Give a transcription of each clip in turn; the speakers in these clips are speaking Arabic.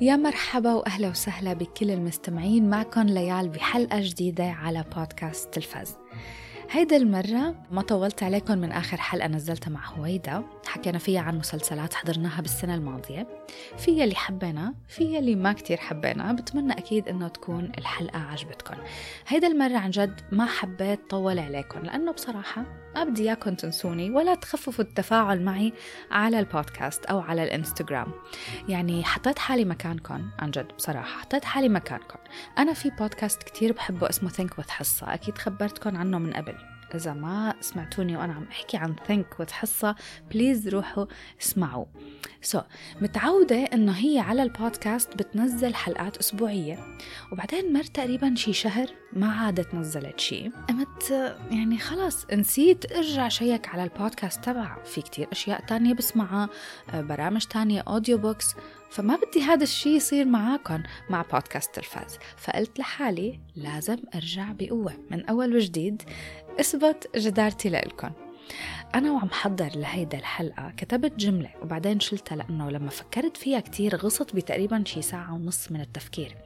يا مرحبا وأهلا وسهلا بكل المستمعين معكم ليال بحلقة جديدة على بودكاست تلفاز. هيدا المرة ما طولت عليكم من آخر حلقة نزلتها مع هويدا. حكينا فيها عن مسلسلات حضرناها بالسنة الماضية. في يلي حبينا في يلي ما كتير حبينا. بتمنى أكيد إنه تكون الحلقة عجبتكم هيدا المرة عن جد ما حبيت طول عليكم لأنه بصراحة ما بدي إياكم تنسوني ولا تخففوا التفاعل معي على البودكاست أو على الإنستغرام. يعني حطيت حالي مكانكم عن جد بصراحة. حطيت حالي مكانكم أنا في بودكاست كتير بحبه اسمه Think with حصة أكيد خبرتكم عنه من قبل. إذا ما سمعتوني وأنا عم أحكي عن Think with حصة please روحوا اسمعوا. so so, متعودة إنه هي على البودكاست بتنزل حلقات أسبوعية وبعدين مر تقريبا شي شهر ما عادت نزلت شي. قمت يعني خلاص نسيت أرجع شيك على البودكاست تبعها في كتير أشياء تانية بسمعها برامج تانية audiobooks فما بدي هذا الشيء يصير معاكم مع بودكاست تلفاز فقلت لحالي لازم أرجع بقوة من أول وجديد. اثبت جدارتي لإلكم أنا وعم حضر لهيدا الحلقة كتبت جملة وبعدين شلتها لأنه لما فكرت فيها كتير غصت بتقريبا شي ساعة ونص من التفكير.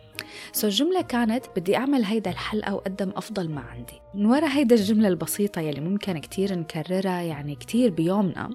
so الجملة كانت بدي أعمل هيدا الحلقة وأقدم أفضل ما عندي. من ورا هيدا الجملة البسيطة يلي ممكن كتير نكررها يعني كتير بيومنا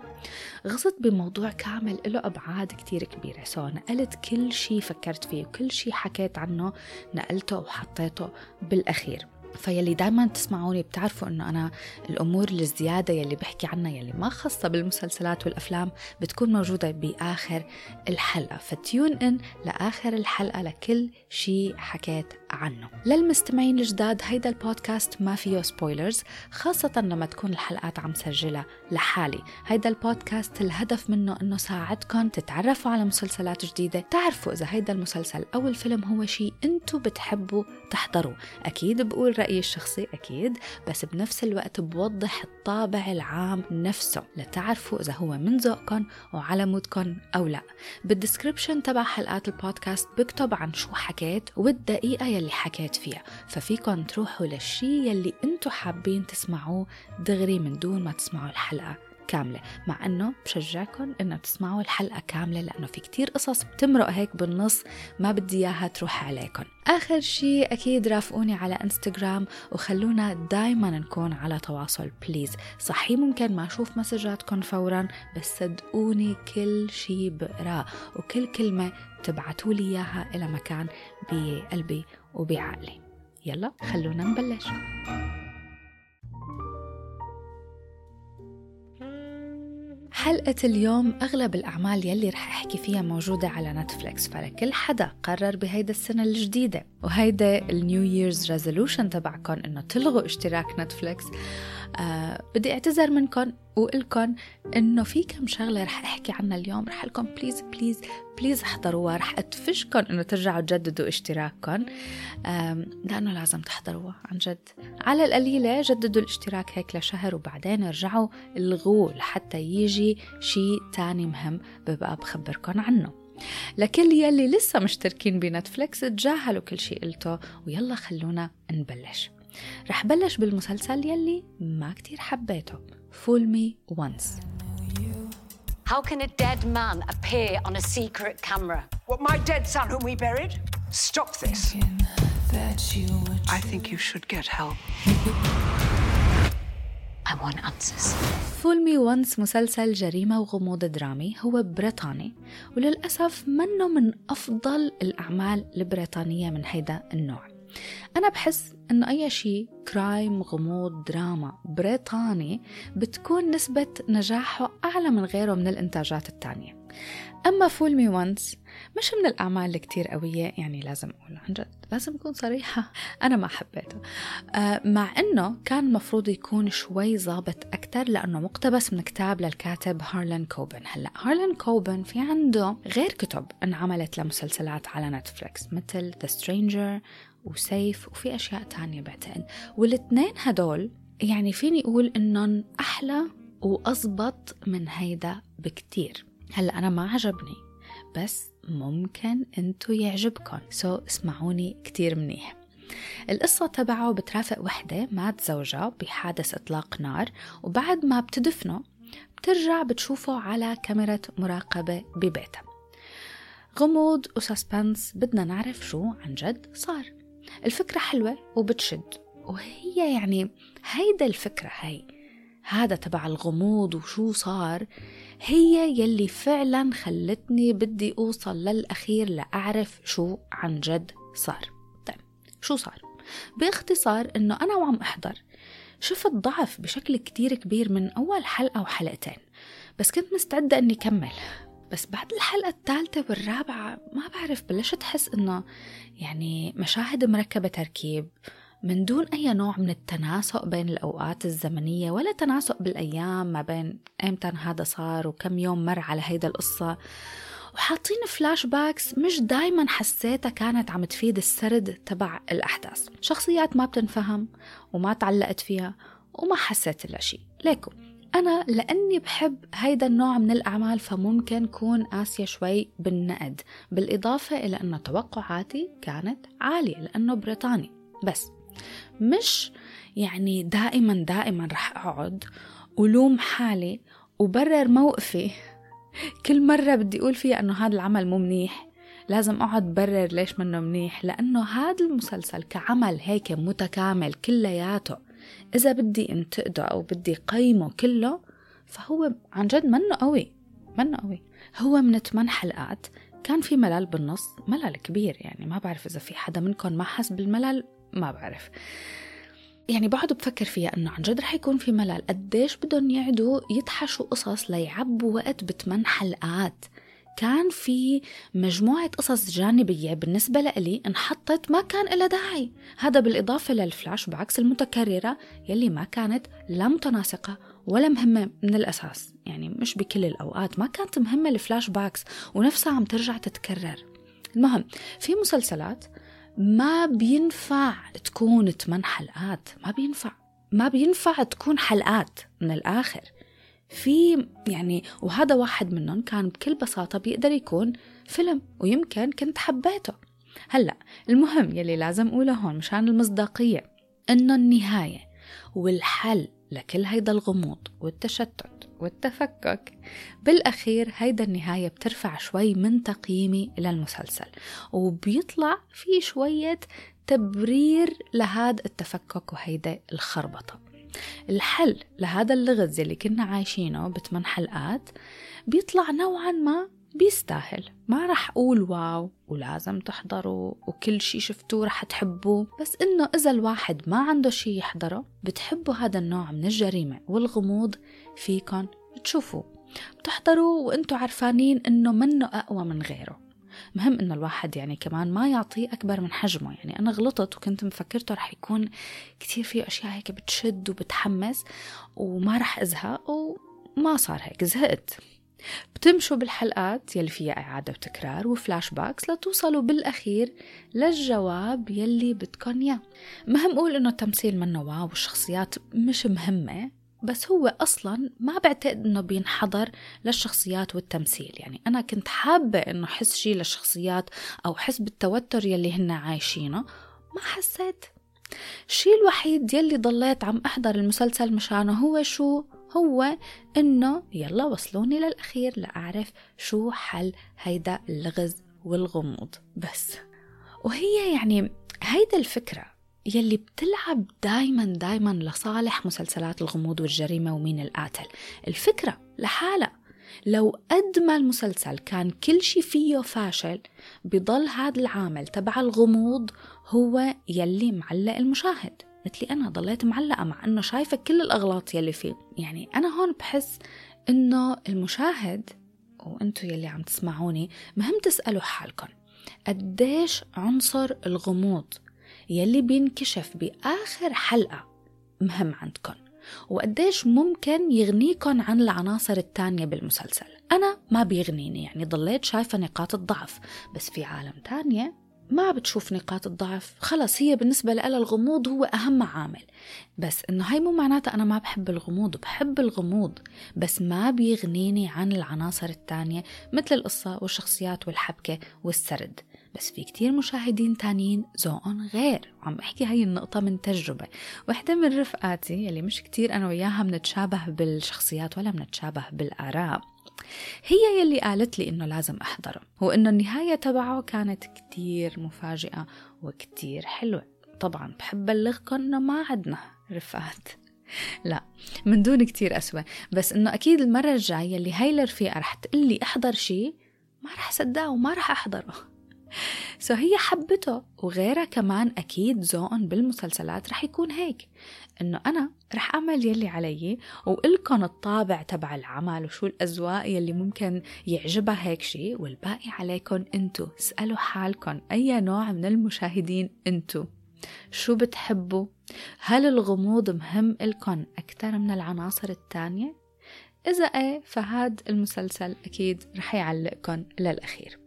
غصت بموضوع كامل له أبعاد كتير كبيرة. so نقلت كل شي فكرت فيه وكل شي حكيت عنه نقلته وحطيته بالأخير. فيلي دايما تسمعوني بتعرفوا إنه أنا الأمور الزيادة يلي بحكي عنها يلي ما خاصة بالمسلسلات والأفلام بتكون موجودة بآخر الحلقة فتيون إن لآخر الحلقة لكل شيء حكيت عنه. للمستمعين الجداد هيدا البودكاست ما فيه سبويلرز خاصة لما تكون الحلقات عم سجلها لحالي. هيدا البودكاست الهدف منه إنه ساعدكم تتعرفوا على مسلسلات جديدة تعرفوا إذا هيدا المسلسل أو الفيلم هو شيء إنتو بتحبوا تحضروا أكيد بقول رأيي الشخصي أكيد بس بنفس الوقت بوضح الطابع العام نفسه لتعرفوا إذا هو من ذوقكم وعلى مودكم أو لأ. بال description تبع حلقات البودكاست بكتب عن شو حكيت والدقيقة يلي حكيت فيها ففيكن تروحوا للشي يلي انتو حابين تسمعوه دغري من دون ما تسمعوا الحلقة. كاملة مع أنه بشجعكم أنه تسمعوا الحلقة كاملة لأنه في كتير قصص بتمرق هيك بالنص ما بدي إياها تروح عليكم آخر شيء أكيد رافقوني على إنستغرام وخلونا دايما نكون على تواصل please صحيح ممكن ما أشوف مسجاتكم فورا بس صدقوني كل شيء بقراه وكل كلمة تبعتوا لي إياها إلى مكان بقلبي وبعقلي. يلا خلونا نبلش. حلقة اليوم أغلب الأعمال يلي رح أحكي فيها موجودة على نتفليكس فلكل حدا قرر بهيدا السنة الجديدة. وهيدا ال New Year's resolution تبعكم إنه تلغوا اشتراك نتفليكس. آه بدي اعتذر منكم وقلكم إنه في كم شغلة رح أحكي عنها اليوم. رح قلكم please please please احضروها. رح ادفشكم إنه ترجعوا تجددوا اشتراككم لأنه لازم تحضروها عن جد. على القليلة جددوا الاشتراك هيك لشهر وبعدين ارجعوا الغوه لحتى يجي شيء تاني مهم ببقى بخبركم عنه. لكل يلي لسه مشتركين بنتفليكس تجاهلوا كل شيء قلته ويلا خلونا نبلش. رح بلش بالمسلسل يلي ما كتير حبيته Fool Me Once How can a dead man appear on a secret camera? What, my dead son whom we buried? Stop this. I think you should get help. I want answers. Fool Me Once مسلسل جريمة وغموض درامي هو بريطاني وللأسف منه من أفضل الأعمال البريطانية من هيدا النوع أنا بحس إنه أي شيء crime غموض دراما بريطاني بتكون نسبة نجاحه أعلى من غيره من الإنتاجات التانية. أما Fool Me Once مش من الأعمال اللي كتير قوية يعني لازم أقول عن جد لازم أكون صريحة. أنا ما حبيته. آه مع أنه كان المفروض يكون شوي ظابط أكتر لأنه مقتبس من كتاب للكاتب هارلان كوبن هلأ هارلان كوبن في عنده غير كتب انعملت لمسلسلات على نتفليكس مثل The Stranger وسيف وفي أشياء تانية بعتقد والاثنين هدول يعني فيني أقول إنهم أحلى وأزبط من هيدا بكتير. هلأ أنا ما عجبني بس ممكن إنتو يعجبكم سو so اسمعوني كتير منيح. القصة تبعه بترافق وحدة مات زوجها بحادث إطلاق نار وبعد ما بتدفنه بترجع بتشوفه على كاميرا مراقبة ببيتها. غموض وسسبنس بدنا نعرف شو عن جد صار. الفكرة حلوة وبتشد. وهي يعني هيدا الفكرة هي هذا تبع الغموض وشو صار هي يلي فعلا خلتني بدي أوصل للأخير لأعرف شو عن جد صار. طيب شو صار؟ باختصار إنه أنا وعم أحضر شفت ضعف بشكل كتير كبير من أول حلقة وحلقتين بس كنت مستعدة إني كمل. بس بعد الحلقة الثالثة والرابعة ما بعرف بلشت أحس إنه يعني مشاهد مركبة تركيب من دون أي نوع من التناسق بين الأوقات الزمنية ولا تناسق بالأيام ما بين إمتى هذا صار وكم يوم مر على هيدا القصة. وحاطين flashbacks مش دايما حسيتها كانت عم تفيد السرد تبع الأحداث. شخصيات ما بتنفهم وما تعلقت فيها وما حسيت إلا شيء ليكو. أنا لأني بحب هيدا النوع من الأعمال فممكن كون قاسية شوي بالنقد. بالإضافة إلى أنه توقعاتي كانت عالية لأنه بريطاني. بس مش يعني دائما دائما رح أقعد ولوم حالي وبرر موقفي. كل مرة بدي أقول فيها أنه هذا العمل مو منيح لازم أقعد برر ليش منه منيح؟ لأنه هذا المسلسل كعمل هيك متكامل كلياته. إذا بدي انتقده أو بدي قيمه كله فهو عن جد منه قوي منه قوي. هو من 8 حلقات كان في ملل بالنص ملل كبير يعني ما بعرف إذا في حدا منكم ما حس بالملل ما بعرف. يعني بقعد بفكر فيها إنه عن جد رح يكون في ملل. قديش بدهم يعدوا يتحشوا قصص ليعبوا وقت بثمان حلقات. كان في مجموعة قصص جانبية بالنسبة لإلي انحطت ما كان إلها داعي. هذا بالإضافة لل flashbacks المتكررة يلي ما كانت لا متناسقة ولا مهمة من الأساس. يعني مش بكل الأوقات ما كانت مهمة ال flashbacks ونفسها عم ترجع تتكرر. المهم في مسلسلات ما بينفع تكون 8 حلقات. ما بينفع. ما بينفع تكون حلقات من الآخر. في يعني وهذا واحد منهم كان بكل بساطة بيقدر يكون فيلم ويمكن كنت حبيته. هلأ المهم يلي لازم أقوله هون مشان المصداقية إنه النهاية والحل لكل هيدا الغموض والتشتت والتفكك بالأخير هيدا النهاية بترفع شوي من تقييمي للمسلسل وبيطلع في شوية تبرير لهذا التفكك وهيدا الخربطة. الحل لهذا اللغز اللي كنا عايشينه بثمان حلقات بيطلع نوعا ما بيستاهل. ما رح أقول واو ولازم تحضروا وكل شي شفتوه رح تحبوه بس إنه إذا الواحد ما عنده شي يحضره بتحبوا هذا النوع من الجريمة والغموض فيكن تشوفوا بتحضروا وإنتوا عرفانين إنه منه أقوى من غيره. مهم إنه الواحد يعني كمان ما يعطيه أكبر من حجمه. يعني أنا غلطت وكنت مفكرته رح يكون كتير فيه أشياء هيك بتشد وبتحمس وما رح أزهق وما صار هيك زهقت. بتمشوا بالحلقات يلي فيها إعادة وتكرار و flashbacks لتوصلوا بالأخير للجواب يلي بدكن إياه. مهم أقول إنه التمثيل منه wow والشخصيات مش مهمة بس هو أصلا ما بعتقد إنه بينحضر للشخصيات والتمثيل. يعني أنا كنت حابة إنه حس شي للشخصيات أو حس بالتوتر يلي هن عايشينه. ما حسيت. الشيء الوحيد يلي ضليت عم أحضر المسلسل مشانه هو شو؟ هو إنه يلا وصلوني للأخير لأعرف شو حل هيدا اللغز والغموض. بس. وهي يعني هيدا الفكرة. يلي بتلعب دايما دايما لصالح مسلسلات الغموض والجريمة ومين القاتل. الفكرة لحالها لو قد ما المسلسل كان كل شي فيه فاشل بضل هذا العامل تبع الغموض هو يلي معلق المشاهد. مثلي أنا ضليت معلقة مع أنه شايفة كل الأغلاط يلي فيه. يعني أنا هون بحس أنه المشاهد وأنتو يلي عم تسمعوني مهم تسألوا حالكم. قديش عنصر الغموض يلي بينكشف بآخر حلقة مهم عندكم وقديش ممكن يغنيكم عن العناصر التانية بالمسلسل. أنا ما بيغنيني يعني ضليت شايفة نقاط الضعف بس في عالم تانية ما بتشوف نقاط الضعف. خلص هي بالنسبة لها الغموض هو أهم عامل. بس إنه هاي مو معناتها أنا ما بحب الغموض بحب الغموض بس ما بيغنيني عن العناصر التانية مثل القصة والشخصيات والحبكة والسرد. بس في كتير مشاهدين تانيين ذوقهم غير. وعم بحكي هاي النقطة من تجربة. وحدة من رفقاتي اللي مش كتير أنا وياها منتشابه بالشخصيات ولا منتشابه بالآراء. هي يلي قالت لي إنه لازم أحضره وإنه النهاية تبعه كانت كتير مفاجئة وكتير حلوة. طبعا بحب بلغكم إنه ما عدنا رفقات. لا من دون كتير أسوأ. بس إنه أكيد المرة الجاية اللي هاي الرفيقة رح تقلي أحضر شي ما رح صدقه وما رح أحضره. سو هي حبته. وغيرها كمان أكيد ذوقهم بالمسلسلات رح يكون هيك. إنه أنا رح أعمل يلي علي وإلكن الطابع تبع العمل وشو الأذواق يلي ممكن يعجبها هيك شيء والباقي عليكم أنتو. اسألوا حالكم أي نوع من المشاهدين أنتو؟ شو بتحبوا؟ هل الغموض مهم إلكن أكثر من العناصر التانية؟ إذا إيه فهاد المسلسل أكيد رح يعلقكم للأخير.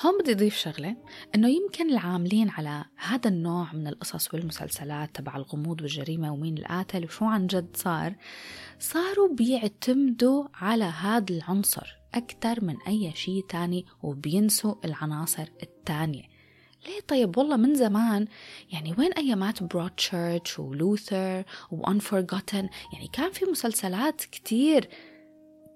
هون بدي أضيف شغلة إنه يمكن العاملين على هذا النوع من القصص والمسلسلات تبع الغموض والجريمة ومين القاتل وشو عن جد صار صاروا بيعتمدوا على هذا العنصر أكثر من أي شيء تاني وبينسوا العناصر التانية. ليه طيب؟ والله من زمان يعني وين أيامات برودشيرش ولوثر وأنفورغوتن يعني كان في مسلسلات كتير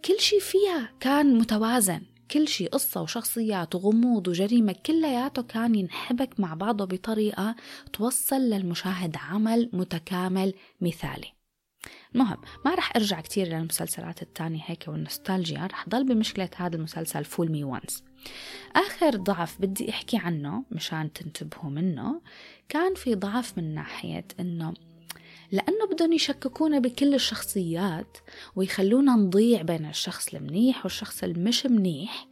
كل شيء فيها كان متوازن. كل شيء قصة وشخصيات وغموض وجريمة كلياته كان ينحبك مع بعضه بطريقة توصل للمشاهد عمل متكامل مثالي. المهم ما رح أرجع كتير للمسلسلات التانية هيك والنوستالجيا رح ضل بمشكلة هذا المسلسل Fool Me Once آخر ضعف بدي أحكي عنه مشان تنتبهوا منه كان في ضعف من ناحية إنه لأنه بدهم يشككونا بكل الشخصيات ويخلونا نضيع بين الشخص المنيح والشخص المش منيح.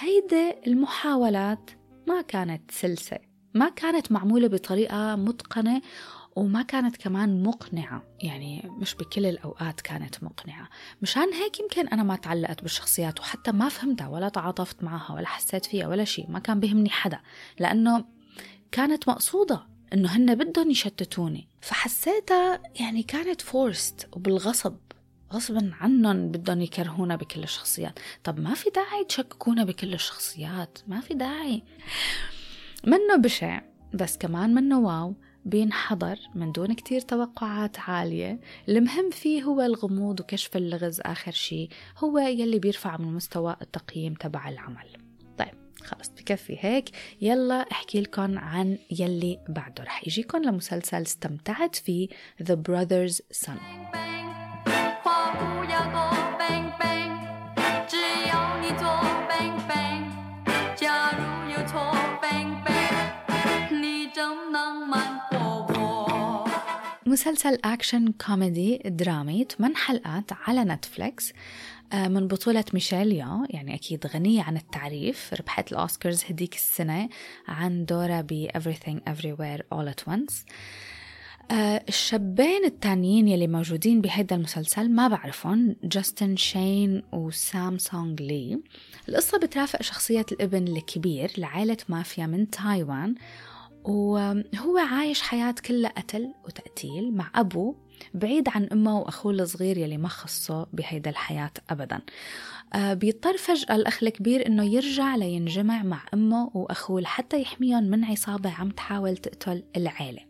هيدا المحاولات ما كانت سلسة ما كانت معمولة بطريقة متقنة وما كانت كمان مقنعة يعني مش بكل الأوقات كانت مقنعة. مشان هيك يمكن أنا ما تعلقت بالشخصيات وحتى ما فهمتها ولا تعاطفت معها ولا حسيت فيها ولا شيء ما كان بهمني حدا لأنه كانت مقصودة. إنه هن بدهم يشتتوني. فحسيتها يعني كانت فورست وبالغصب. غصبا عنهم بدهم يكرهونا بكل الشخصيات. طب ما في داعي تشككونا بكل الشخصيات؟ ما في داعي. منه بشع بس كمان منه واو. بينحضر من دون كتير توقعات عالية. المهم فيه هو الغموض وكشف اللغز آخر شي. هو يلي بيرفع من مستوى التقييم تبع العمل. خلص بكفي هيك. يلا احكي لكم عن يلي بعده. رح يجيكم لمسلسل استمتعت فيه The Brothers Son. مسلسل أكشن كوميدي درامي 8 حلقات على نتفليكس من بطولة ميشيل يو يعني أكيد غنية عن التعريف ربحت الأوسكارز هديك السنة عن دورها ب Everything Everywhere All at Once. آه، الشابين التانيين يلي موجودين بهيدا المسلسل ما بعرفهم جاستن شين وسام سونغ لي القصة بترافق شخصية الابن الكبير لعائلة مافيا من تايوان وهو عايش حياة كلها قتل وتقتيل مع أبوه بعيد عن أمه وأخوه الصغير يلي ما خصه بهيدا الحياة أبدا. آه، بيضطر فجأة الأخ الكبير إنه يرجع لينجمع مع أمه وأخوه لحتى يحميهم من عصابة عم تحاول تقتل العيلة.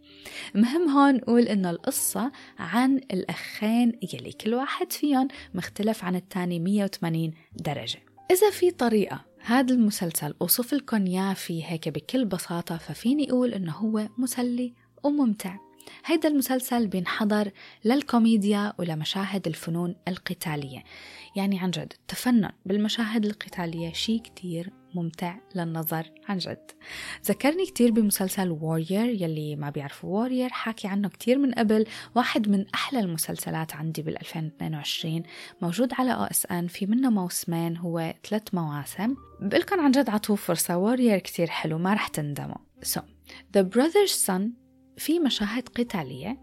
مهم هون نقول إنه القصة عن الأخين يلي كل واحد فيهم مختلف عن التاني 180 درجة. إذا في طريقة هذا المسلسل أوصف لكم إياه فيه هيك بكل بساطة ففيني أقول إنه هو مسلي وممتع. هيدا المسلسل بينحضر للكوميديا ولمشاهد الفنون القتالية. يعني عن جد التفنن بالمشاهد القتالية شيء كتير ممتع للنظر عن جد. ذكرني كتير بمسلسل Warrior يلي ما بيعرفوا Warrior حاكي عنه كتير من قبل. واحد من أحلى المسلسلات عندي بال 2022 موجود على OSN في منه موسمين هو ثلاث مواسم. بقلكن عن جد عطوه فرصة Warrior كتير حلو ما رح تندموا. So, The Brother's Son في مشاهد قتالية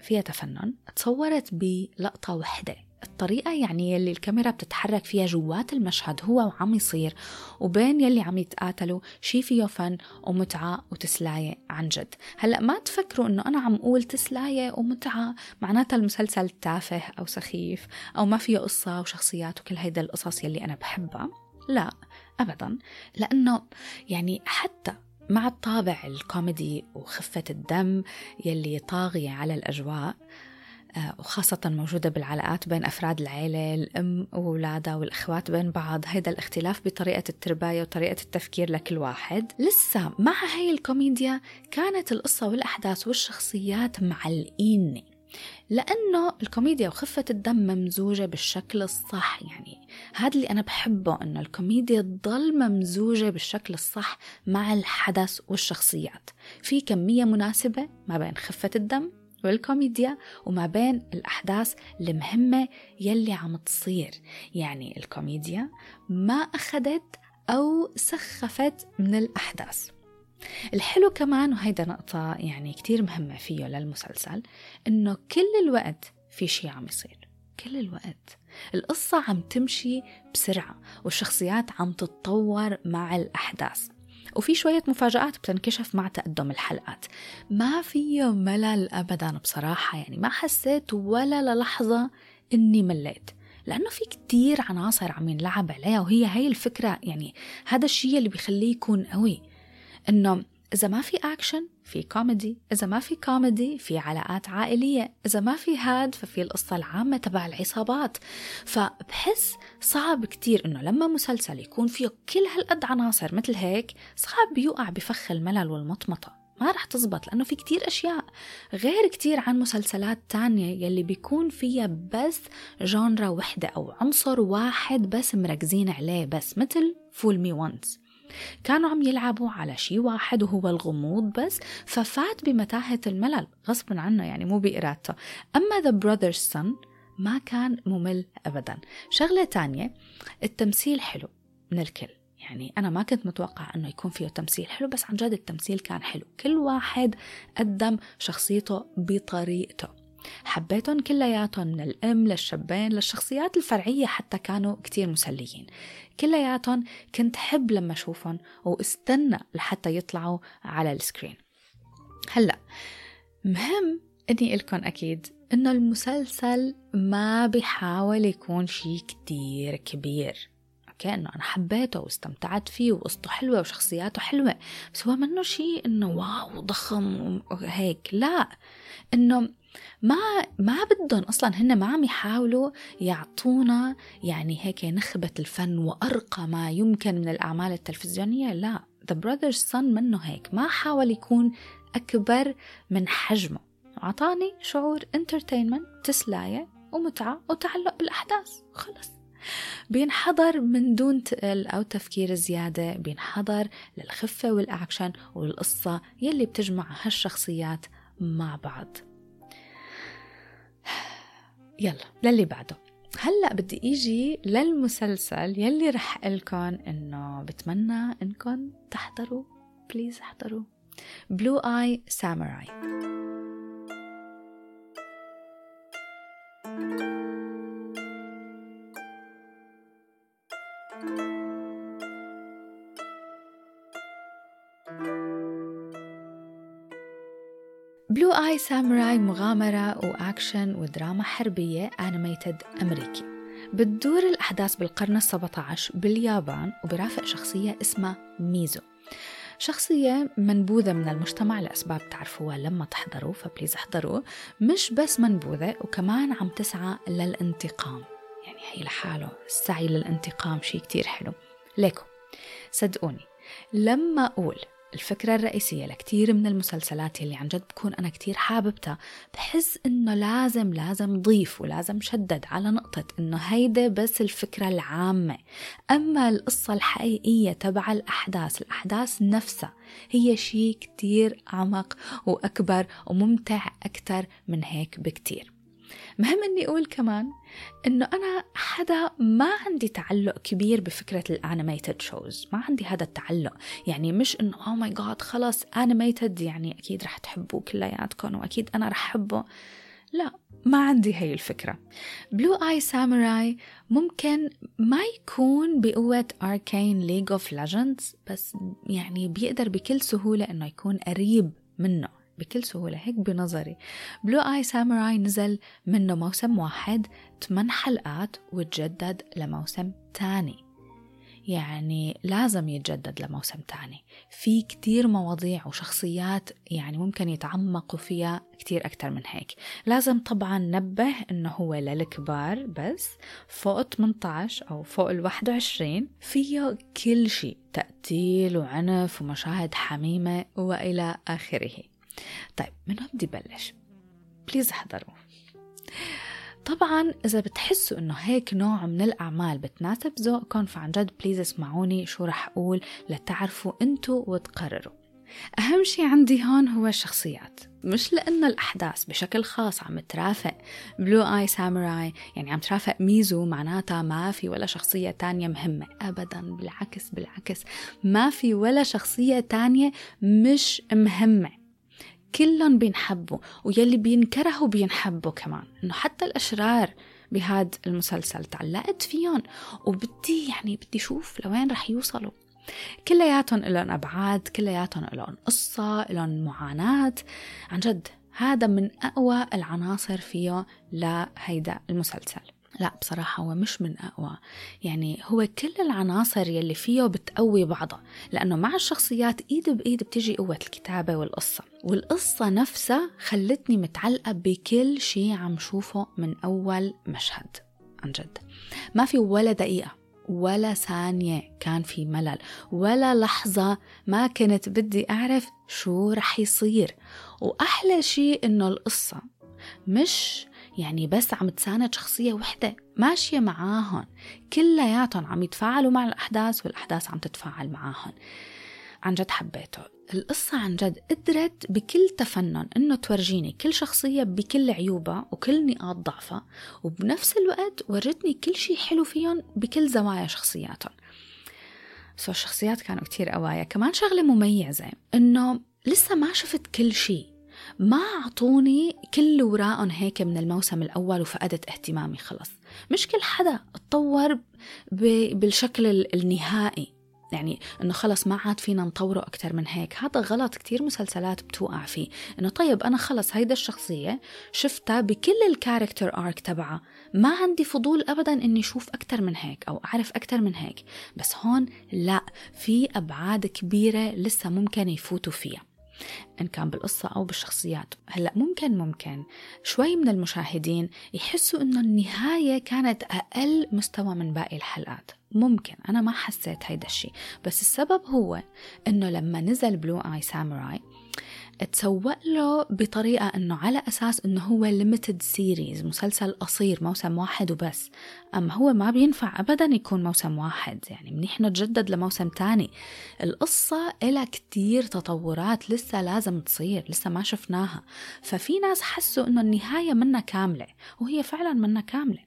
فيها تفنن تصورت بلقطة وحدة. الطريقة يعني يلي الكاميرا بتتحرك فيها جوات المشهد هو وعم يصير وبين يلي عم يتقاتلوا شي فيه فن ومتعة وتسلاية عن جد. هلأ ما تفكروا إنه أنا عم أقول تسلاية ومتعة معناتها المسلسل تافه أو سخيف أو ما فيه قصة وشخصيات وكل هيدا القصص يلي أنا بحبها؟ لا أبدا. لأنه يعني حتى مع الطابع الكوميدي وخفة الدم يلي طاغية على الأجواء آه، وخاصة موجودة بالعلاقات بين أفراد العيلة الأم وأولادها والإخوات بين بعض. هيدا الاختلاف بطريقة الترباية وطريقة التفكير لكل واحد. لسه مع هاي الكوميديا كانت القصة والأحداث والشخصيات معلقيني لأنه الكوميديا وخفة الدم ممزوجة بالشكل الصح. يعني هذا اللي أنا بحبه أنه الكوميديا تضل ممزوجة بالشكل الصح مع الحدث والشخصيات. في كمية مناسبة ما بين خفة الدم والكوميديا وما بين الأحداث المهمة يلي عم تصير. يعني الكوميديا ما أخذت أو سخفت من الأحداث. الحلو كمان وهيدا نقطة يعني كتير مهمة فيه للمسلسل إنه كل الوقت في شي عم يصير كل الوقت. القصة عم تمشي بسرعة والشخصيات عم تتطور مع الأحداث. وفي شوية مفاجآت بتنكشف مع تقدم الحلقات. ما فيه ملل أبدا بصراحة يعني ما حسيت ولا للحظة إني مليت. لأنه في كتير عناصر عم ينلعب عليها وهي هاي الفكرة يعني هذا الشيء اللي بيخليه يكون قوي. إنه إذا ما في أكشن في كوميدي إذا ما في كوميدي في علاقات عائلية. إذا ما في هاد ففي القصة العامة تبع العصابات. فبحس صعب كتير إنه لما مسلسل يكون فيه كل هالقد عناصر مثل هيك صعب يوقع بفخ الملل والمطمطة. ما رح تزبط لأنه في كتير أشياء. غير كتير عن مسلسلات تانية يلي بيكون فيها بس genre وحدة أو عنصر واحد بس مركزين عليه بس مثل Fool Me Once كانوا عم يلعبوا على شيء واحد وهو الغموض بس ففات بمتاهة الملل غصبا عنه يعني مو بإرادته. أما The Brothers Son ما كان ممل أبدا. شغلة تانية التمثيل حلو من الكل. يعني أنا ما كنت متوقع أنه يكون فيه تمثيل حلو بس عن جد التمثيل كان حلو. كل واحد قدم شخصيته بطريقته. حبيتهم كلياتهم من الأم للشابين للشخصيات الفرعية حتى كانوا كتير مسليين. كلياتهم كنت حب لما أشوفهم واستنى لحتى يطلعوا على ال screen. هلأ مهم إني قلكم أكيد انه المسلسل ما بيحاول يكون شيء كتير كبير. okay إنه أنا حبيته واستمتعت فيه وقصته حلوة وشخصياته حلوة بس هو منه شيء إنه wow ضخم وهيك. لا إنه ما ما بدهم أصلا هن ما عم يحاولوا يعطونا يعني هيك نخبة الفن وأرقى ما يمكن من الأعمال التلفزيونية. لا The Brothers Sun منه هيك. ما حاول يكون أكبر من حجمه. أعطاني شعور entertainment تسلاية ومتعة وتعلق بالأحداث. خلص. بينحضر من دون تقل أو تفكير زيادة. بينحضر للخفة والأكشن والقصة يلي بتجمع هالشخصيات مع بعض. يلا للي بعده. هلأ بدي إجي للمسلسل يلي رح قلكم إنه بتمنى انكم تحضروا please احضروا. Blue Eye Samurai Eye Samurai مغامرة وأكشن ودراما حربية animated أمريكي بتدور الأحداث بالقرن السبعة عشر باليابان وبرافق شخصية اسمها ميزو. شخصية منبوذة من المجتمع لأسباب تعرفوها لما تحضروا فبليز احضروا مش بس منبوذة وكمان عم تسعى للانتقام. يعني هي لحاله السعي للانتقام شيء كتير حلو. ليكو صدقوني. لما أقول الفكرة الرئيسية لكتير من المسلسلات اللي عن جد بكون أنا كتير حاببتها بحس إنه لازم لازم ضيف ولازم شدد على نقطة إنه هيدا بس الفكرة العامة. أما القصة الحقيقية تبع الأحداث الأحداث نفسها هي شيء كتير أعمق وأكبر وممتع أكتر من هيك بكتير. مهم إني أقول كمان إنه أنا حدا ما عندي تعلق كبير بفكرة ال animated shows ما عندي هذا التعلق. يعني مش إنه oh my God خلص animated يعني أكيد رح تحبوه كلياتكم وأكيد أنا رح أحبه. لا ما عندي هي الفكرة. Blue Eye Samurai ممكن ما يكون بقوة Arcane League of Legends بس يعني بيقدر بكل سهولة إنه يكون قريب منه. بكل سهولة هيك بنظري. Blue Eye Samurai نزل منه موسم واحد 8 حلقات وتجدد لموسم تاني. يعني لازم يتجدد لموسم تاني. في كتير مواضيع وشخصيات يعني ممكن يتعمقوا فيها كتير أكتر من هيك. لازم طبعا نبه إنه هو للكبار بس. فوق 18 أو فوق ال 21 فيه كل شيء تقتيل وعنف ومشاهد حميمة وإلى آخره. طيب من بدي بلش؟ please احضروا. طبعا إذا بتحسوا إنه هيك نوع من الأعمال بتناسب ذوقكم فعن جد please اسمعوني شو رح أقول لتعرفوا أنتوا وتقرروا. أهم شي عندي هون هو الشخصيات. مش لأنه الأحداث بشكل خاص عم ترافق بلو آي ساموراي يعني عم ترافق ميزو معناتها ما في ولا شخصية تانية مهمة. أبدا بالعكس بالعكس. ما في ولا شخصية تانية مش مهمة. كلهم بينحبوا ويلي بينكرهوا بينحبوا كمان. إنه حتى الأشرار بهذا المسلسل تعلقت فيهم وبدي يعني بدي أشوف لوين رح يوصلوا. كلياتهم لهم أبعاد كلياتهم لهم قصة لهم معاناة. عن جد هذا من أقوى العناصر فيه لهيدا المسلسل. لا بصراحة هو مش من أقوى. يعني هو كل العناصر يلي فيه بتقوي بعضها لأنه مع الشخصيات إيد بإيد بتجي قوة الكتابة والقصة. والقصة نفسها خلتني متعلقة بكل شيء عم شوفه من أول مشهد عن جد. ما في ولا دقيقة ولا ثانية كان في ملل ولا لحظة ما كنت بدي أعرف شو رح يصير. وأحلى شيء إنه القصة مش يعني بس عم تساند شخصية وحدة ماشية معاهم كلياتهم عم يتفاعلوا مع الأحداث والأحداث عم تتفاعل معاهم عن جد حبيته. القصة عن جد قدرت بكل تفنن إنه تورجيني كل شخصية بكل عيوبها وكل نقاط ضعفها وبنفس الوقت ورتني كل شيء حلو فيهم بكل زوايا شخصياتهم. سو الشخصيات كانوا كتير قوايا. كمان شغلة مميزة إنه لسه ما شفت كل شيء. ما أعطوني كل وراءهم هيك من الموسم الأول وفقدت اهتمامي خلص. مش كل حدا اتطور بالشكل النهائي. يعني إنه خلص ما عاد فينا نطوره أكثر من هيك. هذا غلط كتير مسلسلات بتوقع فيه. إنه طيب أنا خلص هيدا الشخصية شفتها بكل الكاركتر ارك تبعها. ما عندي فضول ابدا إني أشوف أكثر من هيك أو أعرف أكثر من هيك. بس هون لا في أبعاد كبيرة لسه ممكن يفوتوا فيها. إن كان بالقصة أو بالشخصيات. هلأ ممكن ممكن. شوي من المشاهدين يحسوا إنه النهاية كانت أقل مستوى من باقي الحلقات. ممكن. أنا ما حسيت هيدا الشيء بس السبب هو إنه لما نزل Blue Eye Samurai تسوق له بطريقة أنه على أساس أنه هو limited series مسلسل قصير موسم واحد وبس. أما هو ما بينفع أبدا يكون موسم واحد يعني منيح تجدد لموسم تاني. القصة إلها كتير تطورات لسه لازم تصير لسه ما شفناها. ففي ناس حسوا أنه النهاية منا كاملة وهي فعلا منا كاملة.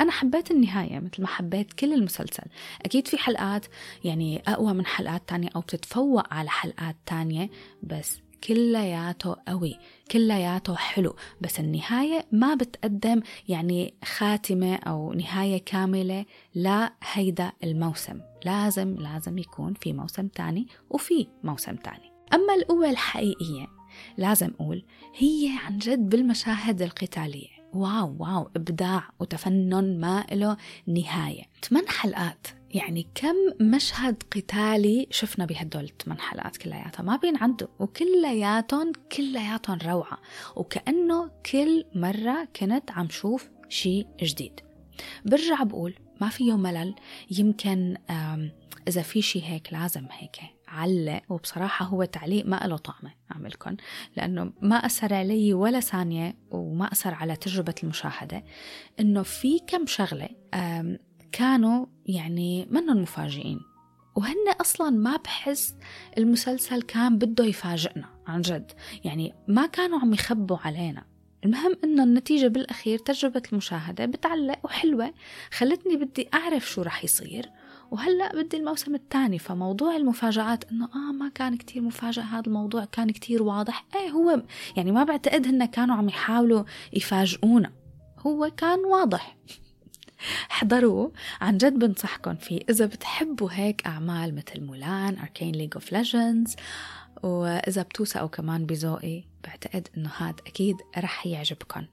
أنا حبيت النهاية مثل ما حبيت كل المسلسل. أكيد في حلقات يعني أقوى من حلقات تانية أو بتتفوق على حلقات تانية بس كلياته قوي كلياته حلو بس النهاية ما بتقدم يعني خاتمة أو نهاية كاملة لهيدا الموسم. لازم لازم يكون في موسم تاني وفي موسم تاني. أما القوة الحقيقية لازم أقول هي عن جد بالمشاهد القتالية. واو واو إبداع وتفنن ما له نهاية. ثمان حلقات يعني كم مشهد قتالي شفنا بهدول الثمان حلقات كلياتها ما بينعدوا وكلياتهم كلياتهم روعة. وكأنه كل مرة كنت عم شوف شيء جديد. برجع بقول ما فيه ملل. يمكن إذا في شيء هيك لازم هيك علق وبصراحة هو تعليق ما له طعمة أعملكم لأنه ما أثر علي ولا ثانية وما أثر على تجربة المشاهدة. إنه في كم شغلة كانوا يعني منهم مفاجئين وهن أصلا ما بحس المسلسل كان بده يفاجئنا عن جد. يعني ما كانوا عم يخبوا علينا. المهم إنه النتيجة بالأخير تجربة المشاهدة بتعلق وحلوة. خلتني بدي أعرف شو رح يصير. وهلأ بدي الموسم الثاني. فموضوع المفاجآت إنه آه ما كان كتير مفاجئ. هذا الموضوع كان كتير واضح. إيه هو يعني ما بعتقد هن كانوا عم يحاولوا يفاجئونا. هو كان واضح. احضروه عن جد بنصحكم فيه إذا بتحبوا هيك أعمال مثل Mulan Arcane League of Legends وإذا بتوثقوا كمان بذوقي بعتقد إنه هاد أكيد رح يعجبكم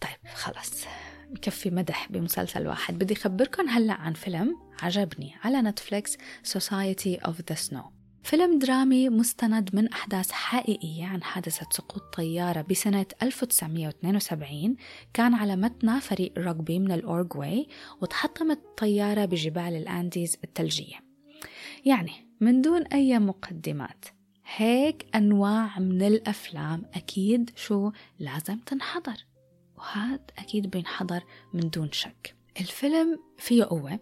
طيب خلص. بكفي مدح بمسلسل واحد. بدي أخبركم هلأ عن فيلم عجبني على نتفليكس Society of the Snow. فيلم درامي مستند من أحداث حقيقية عن حادثة سقوط طيارة بسنة 1972 كان على متنها فريق رugby من الأورغواي وتحطمت الطيارة بجبال الأنديز الثلجية. يعني من دون أي مقدمات هيك أنواع من الأفلام أكيد شو لازم تنحضر وهاد أكيد بينحضر من دون شك. الفيلم فيه قوة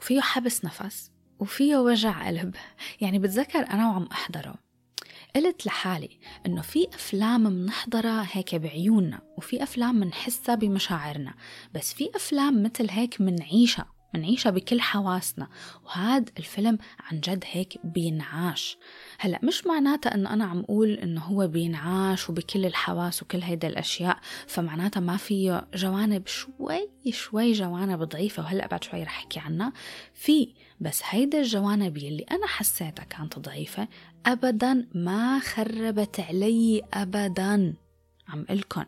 وفيه حبس نفس وفيه وجع قلب. يعني بتذكر أنا وعم أحضره. قلت لحالي إنه في أفلام منحضرها هيك بعيوننا وفي أفلام منحسها بمشاعرنا بس في أفلام مثل هيك منعيشها منعيشها بكل حواسنا. وهذا الفيلم عن جد هيك بينعاش. هلأ مش معناتها إنه أنا عم أقول إنه هو بينعاش وبكل الحواس وكل هيدا الأشياء فمعناتها ما فيه جوانب شوي شوي جوانب ضعيفة. وهلأ بعد شوي رح أحكي عنها. في بس هيدا الجوانب يلي أنا حسيتها كانت ضعيفة ابدا ما خربت علي ابدا. عم قلكن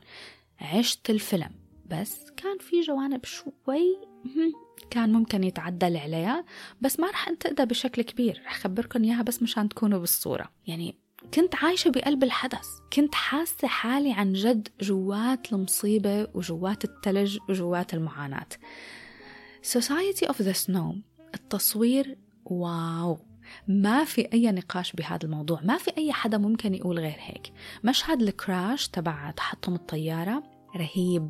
عشت الفيلم بس كان في جوانب شوي كان ممكن يتعدل عليها بس ما رح أنتقدها بشكل كبير رح خبركم إياها بس مشان تكونوا بالصورة. يعني كنت عايشة بقلب الحدث كنت حاسة حالي عن جد جوات المصيبة وجوات التلج وجوات المعاناة. Society of the Snow التصوير واو. ما في أي نقاش بهذا الموضوع ما في أي حدا ممكن يقول غير هيك. مشهد الكراش تبع تحطم الطيارة رهيب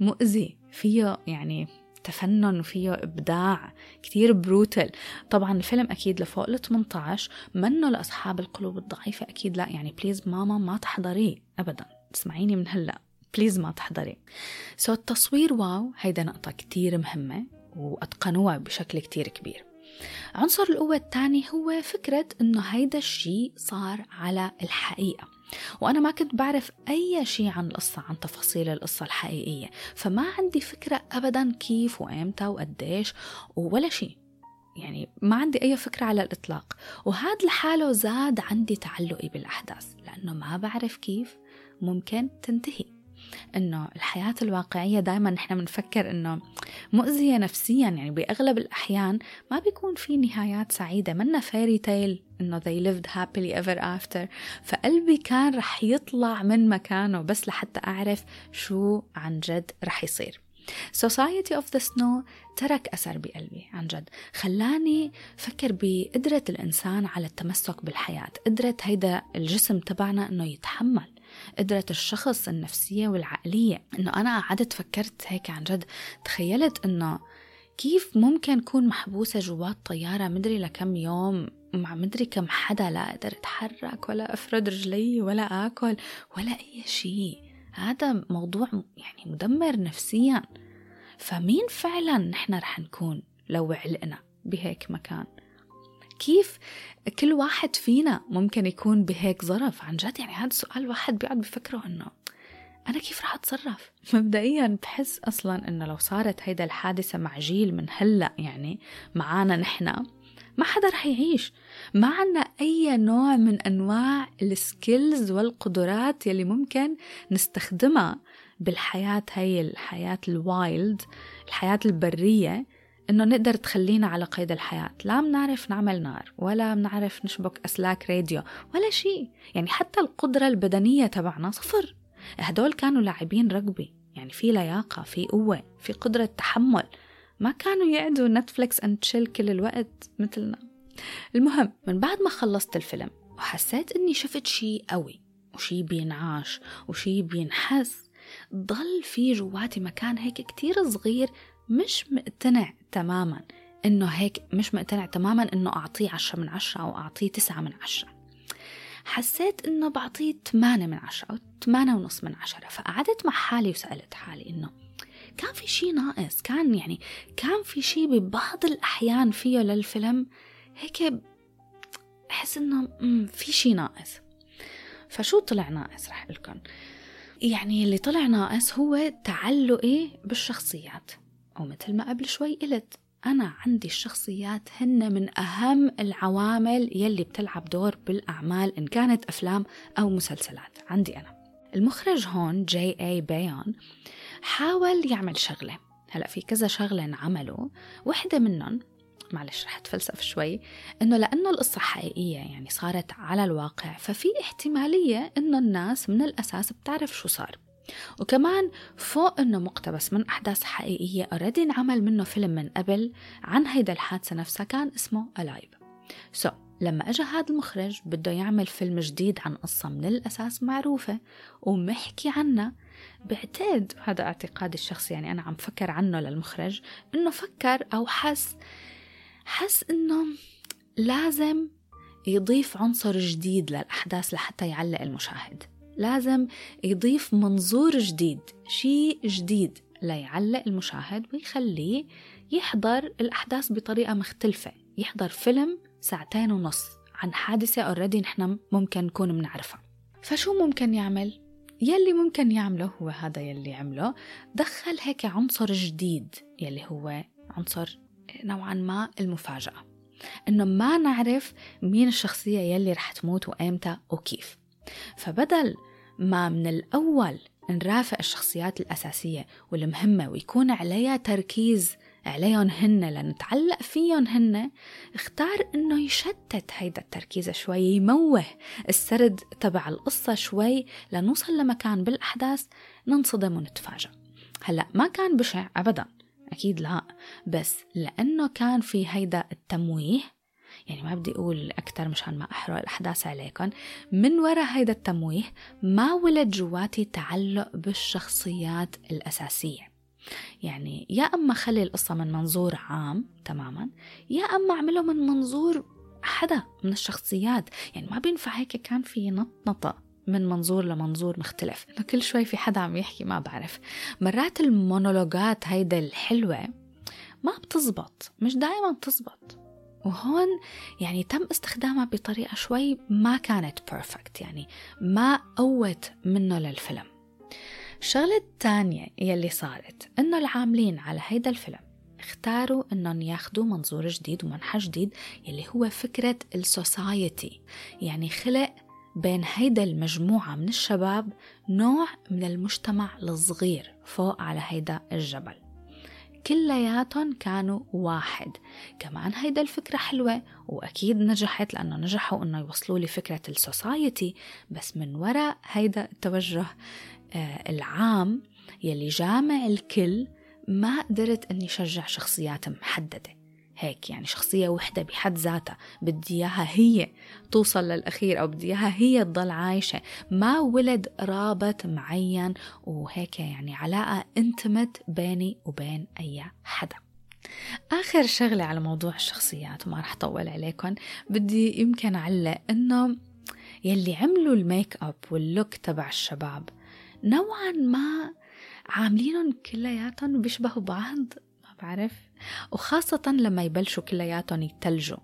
مؤذي فيه يعني تفنن وفيه إبداع كتير brutal طبعا الفيلم أكيد لفوق ال 18 منه لأصحاب القلوب الضعيفة أكيد لا يعني please ماما ما تحضريه أبدا. اسمعيني من هلأ please ما تحضري. so so التصوير wow هيدا نقطة كتير مهمة. وأتقنوها بشكل كتير كبير. عنصر القوة الثاني هو فكرة إنه هيدا الشيء صار على الحقيقة وأنا ما كنت بعرف أي شيء عن القصة عن تفاصيل القصة الحقيقية فما عندي فكرة أبدا كيف وإمتى وقديش ولا شيء يعني ما عندي أي فكرة على الإطلاق وهذا لحاله زاد عندي تعلقي بالأحداث لأنه ما بعرف كيف ممكن تنتهي. إنه الحياة الواقعية دائما نحن بنفكر إنه مؤذية نفسيا يعني بأغلب الأحيان ما بيكون في نهايات سعيدة. منا فيري تيل إنه they lived happily ever after. فقلبي كان رح يطلع من مكانه بس لحتى أعرف شو عن جد رح يصير. Society of the Snow ترك أثر بقلبي عن جد. خلاني فكر بقدرة الإنسان على التمسك بالحياة قدرة هيدا الجسم تبعنا أنه يتحمل. قدرة الشخص النفسية والعقلية. إنه أنا قعدت فكرت هيك عن جد تخيلت إنه كيف ممكن كون محبوسة جوات طيارة مدري لكم يوم مع مدري كم حدا لا أقدر أتحرك ولا أفرد رجلي ولا آكل ولا أي شيء. هذا موضوع يعني مدمر نفسيا. فمين فعلا نحن رح نكون لو علقنا بهيك مكان؟ كيف كل واحد فينا ممكن يكون بهيك ظرف عن جد يعني هذا سؤال واحد بيقعد بفكره إنه أنا كيف رح أتصرف؟ مبدئيا بحس أصلا إنه لو صارت هيدا الحادثة مع جيل من هلأ يعني معانا نحن ما حدا رح يعيش ما عنا أي نوع من أنواع ال skills والقدرات يلي ممكن نستخدمها بالحياة هي الحياة ال wild الحياة البرية إنه نقدر تخلينا على قيد الحياة. لا بنعرف نعمل نار ولا بنعرف نشبك أسلاك راديو ولا شيء. يعني حتى القدرة البدنية تبعنا صفر. هدول كانوا لاعبين رقبي يعني في لياقة في قوة في قدرة تحمل. ما كانوا يقعدوا نتفليكس أند تشيل كل الوقت مثلنا. المهم من بعد ما خلصت الفيلم وحسيت إني شفت شي قوي وشي بينعاش وشي بينحس ضل في جواتي مكان هيك كتير صغير مش مقتنع تماما إنه هيك مش مقتنع تماما إنه أعطيه عشرة من عشرة أو أعطيه تسعة من عشرة. حسيت إنه بعطيه ثمانية من عشرة أو ثمانية ونص من عشرة. فقعدت مع حالي وسألت حالي إنه كان في شيء ناقص؟ كان يعني كان في شيء ببعض الأحيان فيه للفيلم؟ هيك أحس إنه في شيء ناقص. فشو طلع ناقص؟ رح لكم. يعني اللي طلع ناقص هو تعلقي بالشخصيات. أو مثل ما قبل شوي قلت أنا عندي الشخصيات هن من أهم العوامل يلي بتلعب دور بالأعمال إن كانت أفلام أو مسلسلات عندي أنا. المخرج هون J.A. Bayona حاول يعمل شغلة. هلأ في كذا شغلة انعملوا. وحدة منهم معلش رح أتفلسف شوي إنه لأنه القصة حقيقية يعني صارت على الواقع ففي احتمالية إنه الناس من الأساس بتعرف شو صار. وكمان فوق إنه مقتبس من أحداث حقيقية already انعمل منه فيلم من قبل عن هيدا الحادثة نفسها كان اسمه Alive so, لما اجى هذا المخرج بده يعمل فيلم جديد عن قصة من الأساس معروفة ومحكي عنها بعتقد هذا اعتقادي الشخصي يعني أنا عم فكر عنه للمخرج إنه فكر أو حس حس إنه لازم يضيف عنصر جديد للأحداث لحتى يعلق المشاهد. لازم يضيف منظور جديد شيء جديد ليعلق المشاهد ويخليه يحضر الأحداث بطريقة مختلفة يحضر فيلم ساعتين ونص عن حادثة اوريدي نحن ممكن نكون بنعرفها. فشو ممكن يعمل؟ يلي ممكن يعمله هو هذا يلي عمله. دخل هيك عنصر جديد يلي هو عنصر نوعا ما المفاجأة. إنه ما نعرف مين الشخصية يلي رح تموت وإمتى وكيف. فبدل ما من الأول نرافق الشخصيات الأساسية والمهمة ويكون عليها تركيز عليهم هن لنتعلق فيهم هن اختار إنه يشتت هيدا التركيز شوي يموه السرد تبع القصة شوي لنوصل لمكان بالأحداث ننصدم ونتفاجأ. هلأ ما كان بشع أبدا أكيد لا بس لأنه كان في هيدا التمويه يعني ما بدي أقول أكثر مشان ما أحرق الأحداث عليكم من وراء هيدا التمويه ما ولد جواتي تعلق بالشخصيات الأساسية. يعني يا أما خلي القصة من منظور عام تماما يا أما أعمله من منظور حدا من الشخصيات. يعني ما بينفع هيك كان في نطنطة من منظور لمنظور مختلف. إنه كل شوي في حدا عم يحكي ما بعرف. مرات المونولوجات هيدا الحلوة ما بتزبط مش دائما بتزبط. وهون يعني تم استخدامها بطريقة شوي ما كانت perfect يعني ما قوت منه للفيلم. الشغلة الثانية يلي صارت إنه العاملين على هيدا الفيلم اختاروا إنهم ياخذوا منظور جديد ومنحى جديد يلي هو فكرة ال society. يعني خلق بين هيدا المجموعة من الشباب نوع من المجتمع الصغير فوق على هيدا الجبل. كلياتهم كانوا واحد. كمان هيدا الفكرة حلوة وأكيد نجحت لأنه نجحوا أنه يوصلوا لي فكرة السوسايتي. بس من وراء هيدا التوجه آه، العام يلي جامع الكل ما قدرت إني شجع شخصيات محددة. هيك يعني شخصية وحدة بحد ذاتها بدي إياها هي توصل للأخير أو بدي إياها هي تضل عايشة. ما ولد رابط معين وهيك يعني علاقة انتمت بيني وبين أي حدا. آخر شغلة على موضوع الشخصيات وما رح طول عليكم بدي يمكن أعلق إنه يلي عملوا الميك أب واللوك تبع الشباب نوعا ما عاملينهم كلياتهم بيشبهوا بعض ما بعرف. وخاصة لما يبلشوا كلياتهم يتلجوا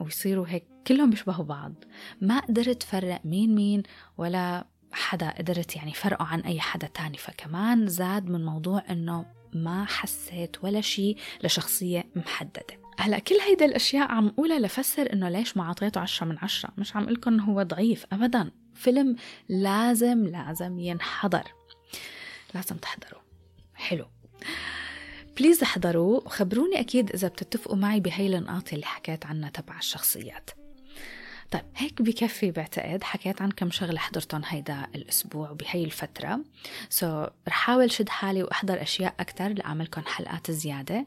ويصيروا هيك كلهم بيشبهوا بعض. ما قدرت فرق مين مين ولا حدا قدرت يعني فرقه عن أي حدا تاني. فكمان زاد من موضوع إنه ما حسيت ولا شيء لشخصية محددة. هلا كل هيدا الأشياء عم قولها لفسر إنه ليش ما عطيته عشرة من عشرة؟ مش عم لكم إنه هو ضعيف ابدا. فيلم لازم لازم ينحضر. لازم تحضروا. حلو. بليز احضروا وخبروني أكيد إذا بتتفقوا معي بهي النقاط اللي حكيت عنها تبع الشخصيات. طيب هيك بكفي بعتقد حكيت عن كم شغلة حضرتهم هيدا الأسبوع وبهي الفترة. so, رح حاول شد حالي وأحضر أشياء أكتر لأعملكم حلقات زيادة.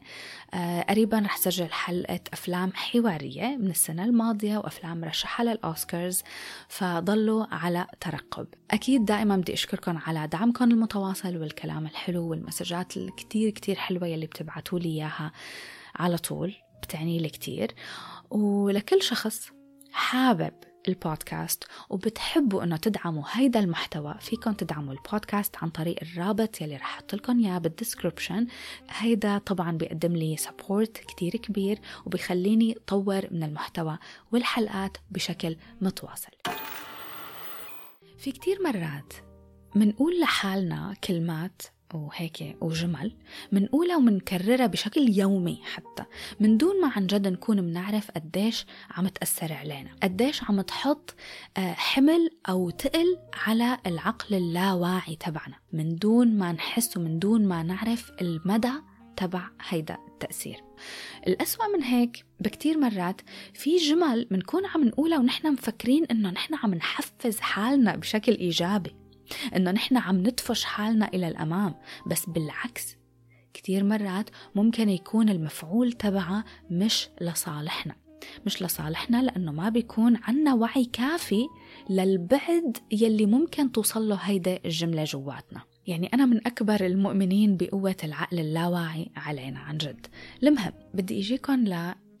آه قريبا رح سجل حلقة أفلام حوارية من السنة الماضية وأفلام مرشحة للأوسكارز فضلوا على ترقب. أكيد دائما بدي أشكركم على دعمكم المتواصل والكلام الحلو والمسجات الكتير كتير حلوة يلي بتبعتوا لي إياها على طول بتعني لي كتير. ولكل شخص حابب البودكاست وبتحبوا إنه تدعموا هيدا المحتوى فيكم تدعموا البودكاست عن طريق الرابط يلي رح أحط لكم إياه بال description هيدا طبعا بيقدم لي support كتير كبير وبيخليني طور من المحتوى والحلقات بشكل متواصل. في كتير مرات منقول لحالنا كلمات وهيك وجمل منقولها ومنكررها بشكل يومي حتى. من دون ما عن جد نكون منعرف قديش عم تأثر علينا قديش عم تحط آه، حمل أو تقل على العقل اللاواعي تبعنا. من دون ما نحس ومن دون ما نعرف المدى تبع هيدا التأثير. الأسوأ من هيك بكتير مرات في جمل بنكون عم نقولها ونحن مفكرين إنه نحن عم نحفز حالنا بشكل إيجابي. إنه نحن عم ندفش حالنا إلى الأمام. بس بالعكس كتير مرات ممكن يكون المفعول تبعها مش لصالحنا. مش لصالحنا لأنه ما بيكون عنا وعي كافي للبعد يلي ممكن توصل له هيدا الجملة جواتنا. يعني أنا من أكبر المؤمنين بقوة العقل اللاواعي علينا عن جد. المهم بدي إجيكم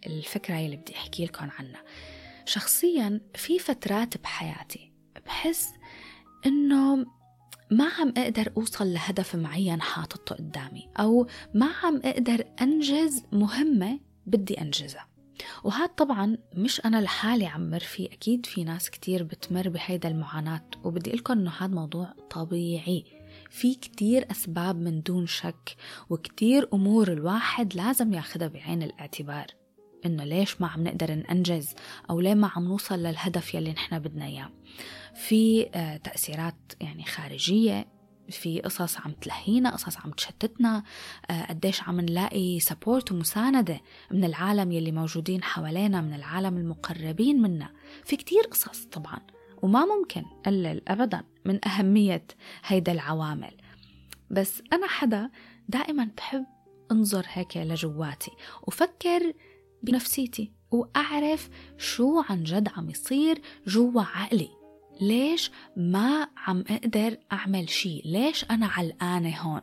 للفكرة يلي بدي أحكي لكم عنها. شخصيا في فترات بحياتي بحس إنه ما عم أقدر أوصل لهدف معين حاططه قدامي أو ما عم أقدر أنجز مهمة بدي أنجزها. وهذا طبعا مش أنا لحالي عم مر فيه أكيد في ناس كتير بتمر بهيدا المعاناة. وبدي لكم إنه هذا موضوع طبيعي. في كتير أسباب من دون شك وكتير أمور الواحد لازم ياخدها بعين الاعتبار. إنه ليش ما عم نقدر ننجز أو ليه ما عم نوصل للهدف يلي نحن بدنا إياه. في آه، تأثيرات يعني خارجية في قصص عم تلهينا قصص عم تشتتنا آه، قديش عم نلاقي سبورت ومساندة من العالم يلي موجودين حوالينا من العالم المقربين منا. في كتير قصص طبعا وما ممكن قلل أبدا من أهمية هيدا العوامل. بس أنا حدا دائما بحب أنظر هيك لجواتي وفكر بنفسيتي وأعرف شو عن جد عم يصير جوا عقلي. ليش ما عم أقدر أعمل شي؟ ليش أنا علقانة هون؟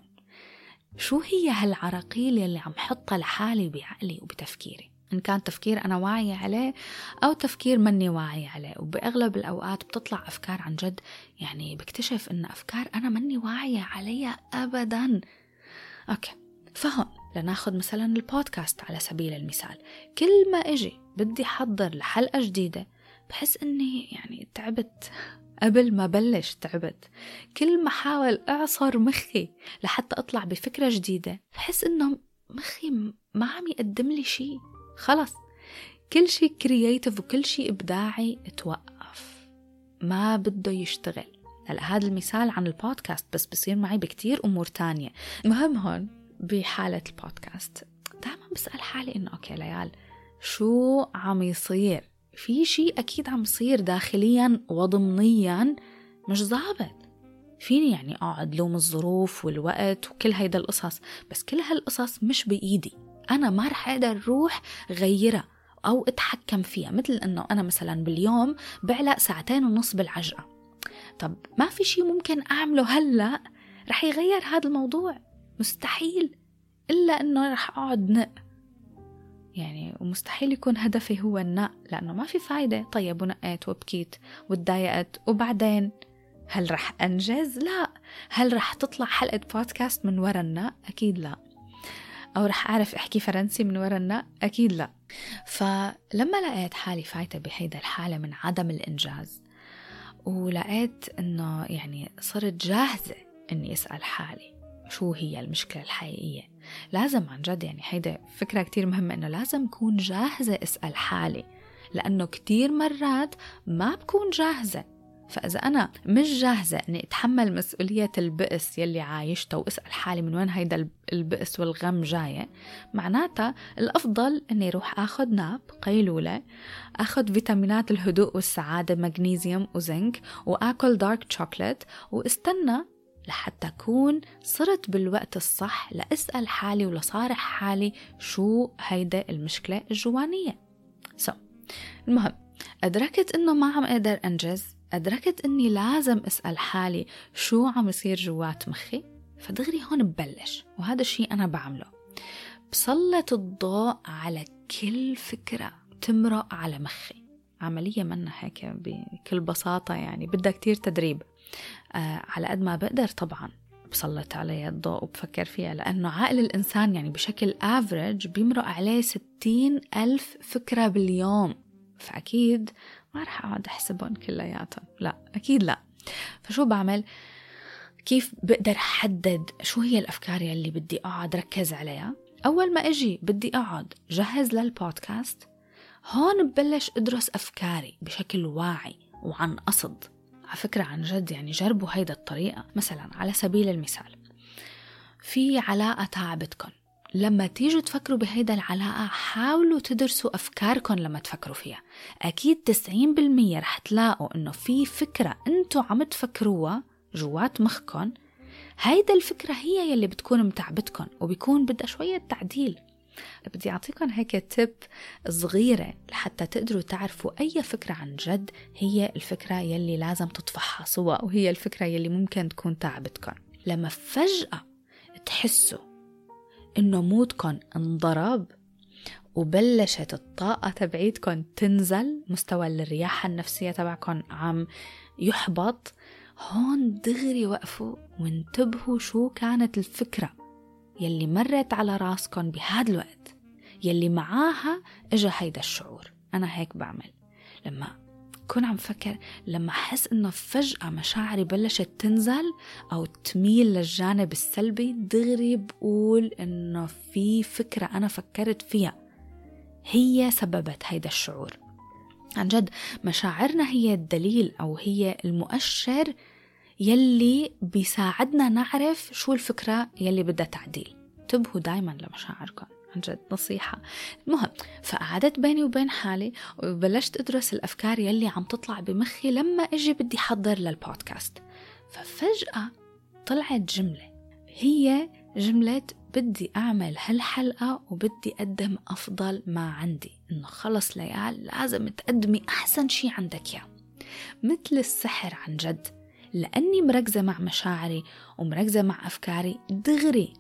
شو هي هالعراقيل يلي عم حطها لحالي بعقلي وبتفكيري؟ إن كان تفكير أنا واعية عليه أو تفكير مني واعية عليه. وبأغلب الأوقات بتطلع أفكار عن جد يعني بكتشف إن أفكار أنا مني واعية عليها أبدا. okay فهون. لناخد مثلا البودكاست على سبيل المثال. كل ما أجي بدي حضر لحلقة جديدة بحس إني يعني تعبت. قبل ما بلش تعبت. كل ما حاول أعصر مخي لحتى أطلع بفكرة جديدة بحس إنه مخي ما عم يقدم لي شيء خلص. كل شيء creative وكل شيء إبداعي توقف. ما بده يشتغل. هلا هذا المثال عن البودكاست بس بصير معي بكتير أمور تانية. مهم هون بحالة البودكاست. دائما بسأل حالي إنه okay ليال شو عم يصير؟ في شيء أكيد عم يصير داخليا وضمنيا مش ظابط. فيني يعني أقعد لوم الظروف والوقت وكل هيدا القصص بس كل هالقصص مش بإيدي. أنا ما رح أقدر روح غيرها أو أتحكم فيها مثل أنه أنا مثلا باليوم بعلق ساعتين ونص بالعجقة. طب ما في شيء ممكن أعمله هلأ؟ رح يغير هذا الموضوع. مستحيل إلا أنه رح أقعد نق يعني ومستحيل يكون هدفي هو النق لأنه ما في فايدة طيب ونقيت وبكيت وتضايقت وبعدين هل رح أنجز؟ لا هل رح تطلع حلقة بودكاست من ورا النق؟ أكيد لا أو رح أعرف أحكي فرنسي من ورا النق؟ أكيد لا فلما لقيت حالي فايتة بهيدا الحالة من عدم الإنجاز ولقيت إنه يعني صرت جاهزة إني أسأل حالي شو هي المشكلة الحقيقية؟ لازم عن جد يعني هيدا فكرة كتير مهمة إنه لازم أكون جاهزة أسأل حالي لأنه كتير مرات ما بكون جاهزة. فإذا أنا مش جاهزة إني أتحمل مسؤولية البئس يلي عايشته وأسأل حالي من وين هيدا البئس والغم جاية معناتها الأفضل إني أروح أخذ ناب قيلولة أخذ فيتامينات الهدوء والسعادة مغنيسيوم وزنك وآكل دارك شوكليت وأستنى لحتى أكون صرت بالوقت الصح لأسأل حالي ولصارح حالي شو هيدا المشكلة الجوانية. So. المهم أدركت إنه ما عم أقدر أنجز أدركت إني لازم أسأل حالي شو عم يصير جوات مخي فدغري هون ببلش وهذا الشيء أنا بعمله. بسلط الضوء على كل فكرة تمرق على مخي. عملية منا هيك بكل بساطة يعني بدها كتير تدريب. على قد ما بقدر طبعا بسلط عليها الضوء وبفكر فيها لأنه عقل الإنسان يعني بشكل افريج بيمرق عليه ستين ألف فكرة باليوم. فأكيد ما رح أقعد أحسبهم كلياتهم. لا أكيد لا. فشو بعمل؟ كيف بقدر حدد شو هي الأفكار يلي بدي أقعد ركز عليها؟ أول ما أجي بدي أقعد جهز للبودكاست هون ببلش أدرس أفكاري بشكل واعي وعن قصد. على فكرة عن جد يعني جربوا هيدا الطريقة مثلا على سبيل المثال. في علاقة تعبتكم لما تيجوا تفكروا بهيدا العلاقة حاولوا تدرسوا أفكاركم لما تفكروا فيها. أكيد 90% رح تلاقوا إنه في فكرة أنتوا عم تفكروها جوات مخكم هيدا الفكرة هي يلي بتكون متعبتكم وبيكون بدها شوية تعديل. بدي أعطيكم هيك تip صغيرة لحتى تقدروا تعرفوا أي فكرة عن جد هي الفكرة يلي لازم تتفحصوها وهي الفكرة يلي ممكن تكون تعبتكم لما فجأة تحسوا إنه مودكم انضرب وبلشت الطاقة تبعيتكم تنزل مستوى الرياحة النفسية تبعكم عم يحبط هون دغري وقفوا وانتبهوا شو كانت الفكرة. يلي مرت على راسكم بهذا الوقت يلي معاها إجا هيدا الشعور. أنا هيك بعمل. لما كون عم فكر لما أحس إنه فجأة مشاعري بلشت تنزل أو تميل للجانب السلبي دغري بقول إنه في فكرة أنا فكرت فيها. هي سببت هيدا الشعور. عن جد مشاعرنا هي الدليل أو هي المؤشر يلي بيساعدنا نعرف شو الفكرة يلي بدها تعديل. انتبهوا دايما لمشاعركم عن جد نصيحة. المهم فقعدت بيني وبين حالي وبلشت أدرس الأفكار يلي عم تطلع بمخي لما أجي بدي حضر للبودكاست. ففجأة طلعت جملة. هي جملة بدي أعمل هالحلقة وبدي أقدم أفضل ما عندي. إنه خلص ليال لازم تقدمي أحسن شي عندك يا مثل السحر عن جد. لأني مركزة مع مشاعري ومركزة مع أفكاري. دغري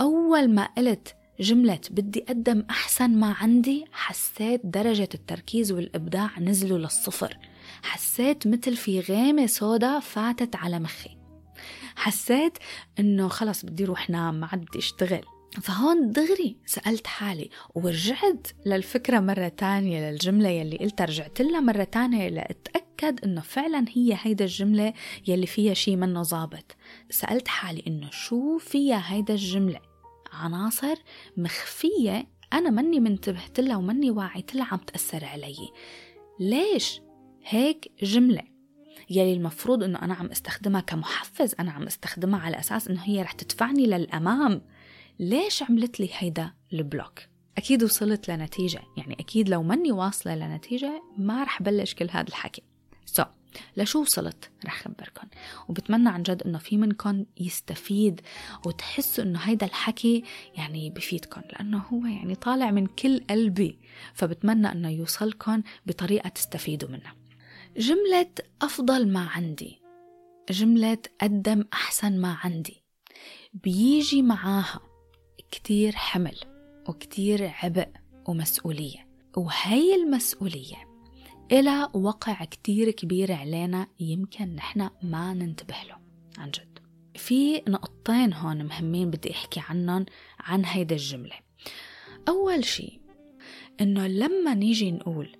أول ما قلت جملة بدي أقدم أحسن ما عندي حسيت درجة التركيز والإبداع نزلوا للصفر. حسيت مثل في غيمة سودا فاتت على مخي. حسيت إنه خلص بدي أروح نام ما عاد بدي أشتغل. فهون دغري سألت حالي ورجعت للفكرة مرة تانية للجملة يلي قلتها رجعت لها مرة تانية لأتأكد إنه فعلا هي هيدا الجملة يلي فيها شي منه ظابط سألت حالي إنه شو فيها هيدا الجملة؟ عناصر مخفية أنا مني منتبهت لها ومني واعيت لها عم تأثر علي. ليش هيك جملة؟ يلي المفروض إنه أنا عم أستخدمها كمحفز أنا عم أستخدمها على أساس إنه هي رح تدفعني للأمام. ليش عملت لي هيدا البلوك؟ أكيد وصلت لنتيجة يعني أكيد لو مني واصلة لنتيجة ما رح بلش كل هذا الحكي. لشو وصلت؟ رح خبركم وبتمنى عن جد إنه في منكم يستفيد وتحسوا إنه هيدا الحكي يعني بفيدكم لأنه هو يعني طالع من كل قلبي. فبتمنى إنه يوصلكم بطريقة تستفيدوا منها. جملة أفضل ما عندي. جملة قدم أحسن ما عندي. بيجي معاها كتير حمل وكتير عبء ومسؤولية. وهي المسؤولية إلى وقع كتير كبير علينا يمكن نحن ما ننتبه له عن جد. في نقطتين هون مهمين بدي أحكي عنهم عن هيدا الجملة. أول شي إنه لما نيجي نقول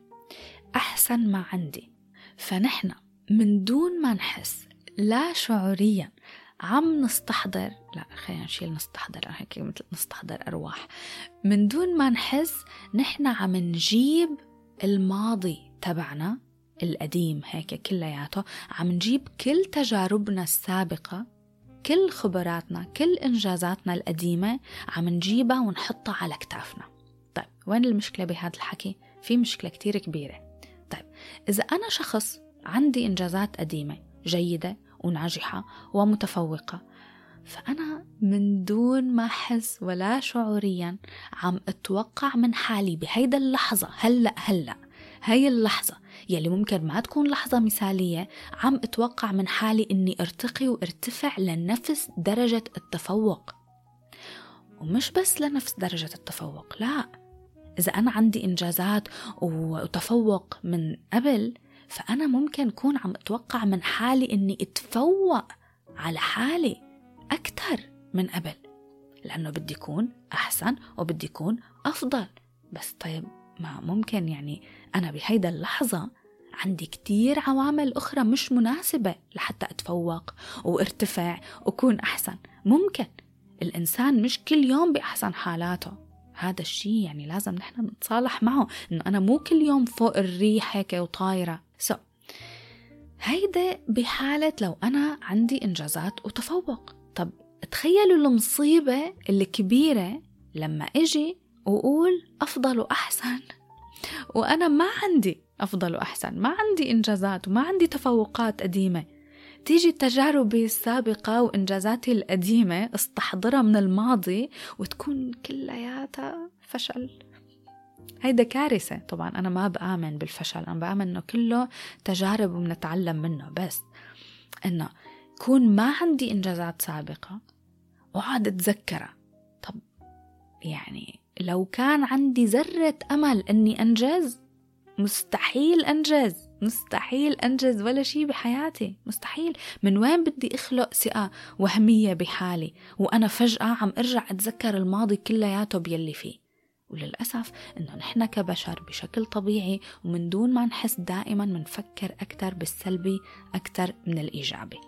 أحسن ما عندي فنحن من دون ما نحس لا شعوريا عم نستحضر لا خلينا نشيل نستحضر هيك مثل نستحضر أرواح. من دون ما نحس نحن عم نجيب الماضي. تبعنا القديم هيك كلياته عم نجيب كل تجاربنا السابقة كل خبراتنا كل إنجازاتنا القديمة عم نجيبها ونحطها على كتافنا. طيب وين المشكلة بهذا الحكي؟ في مشكلة كتير كبيرة. طيب إذا أنا شخص عندي إنجازات قديمة جيدة وناجحة ومتفوقة فأنا من دون ما أحس ولا شعوريا عم أتوقع من حالي بهيدا اللحظة هلأ هلأ. هاي اللحظة يلي ممكن ما تكون لحظة مثالية عم أتوقع من حالي إني أرتقي وأرتفع لنفس درجة التفوق. ومش بس لنفس درجة التفوق لا. إذا أنا عندي إنجازات وتفوق من قبل فأنا ممكن أكون عم أتوقع من حالي إني أتفوق على حالي أكثر من قبل. لأنه بدي أكون أحسن وبدي أكون أفضل. بس طيب ما ممكن يعني أنا بهيدا اللحظة عندي كتير عوامل أخرى مش مناسبة لحتى أتفوق وأرتفع وكون أحسن. ممكن الإنسان مش كل يوم بأحسن حالاته. هذا الشيء يعني لازم نحن نتصالح معه إنه أنا مو كل يوم فوق الريح هيك وطايرة. سو so, هيدا بحالة لو أنا عندي إنجازات وتفوق. طب تخيلوا المصيبة الكبيرة لما أجي وقول أفضل وأحسن. وأنا ما عندي أفضل وأحسن ما عندي إنجازات وما عندي تفوقات قديمة. تيجي تجاربي السابقة وإنجازاتي القديمة استحضرها من الماضي وتكون كلياتها فشل. هيدا كارثة. طبعا أنا ما بآمن بالفشل أنا بآمن إنه كله تجارب وبنتعلم منه بس إنه كون ما عندي إنجازات سابقة وقعد أتذكرها. طب يعني لو كان عندي ذرة أمل أني أنجز مستحيل أنجز مستحيل أنجز ولا شيء بحياتي مستحيل. من وين بدي أخلق ثقة وهمية بحالي؟ وأنا فجأة عم أرجع أتذكر الماضي كلياته بيلي فيه. وللأسف إنه نحن كبشر بشكل طبيعي ومن دون ما نحس دائما منفكر أكثر بالسلبي أكثر من الإيجابي.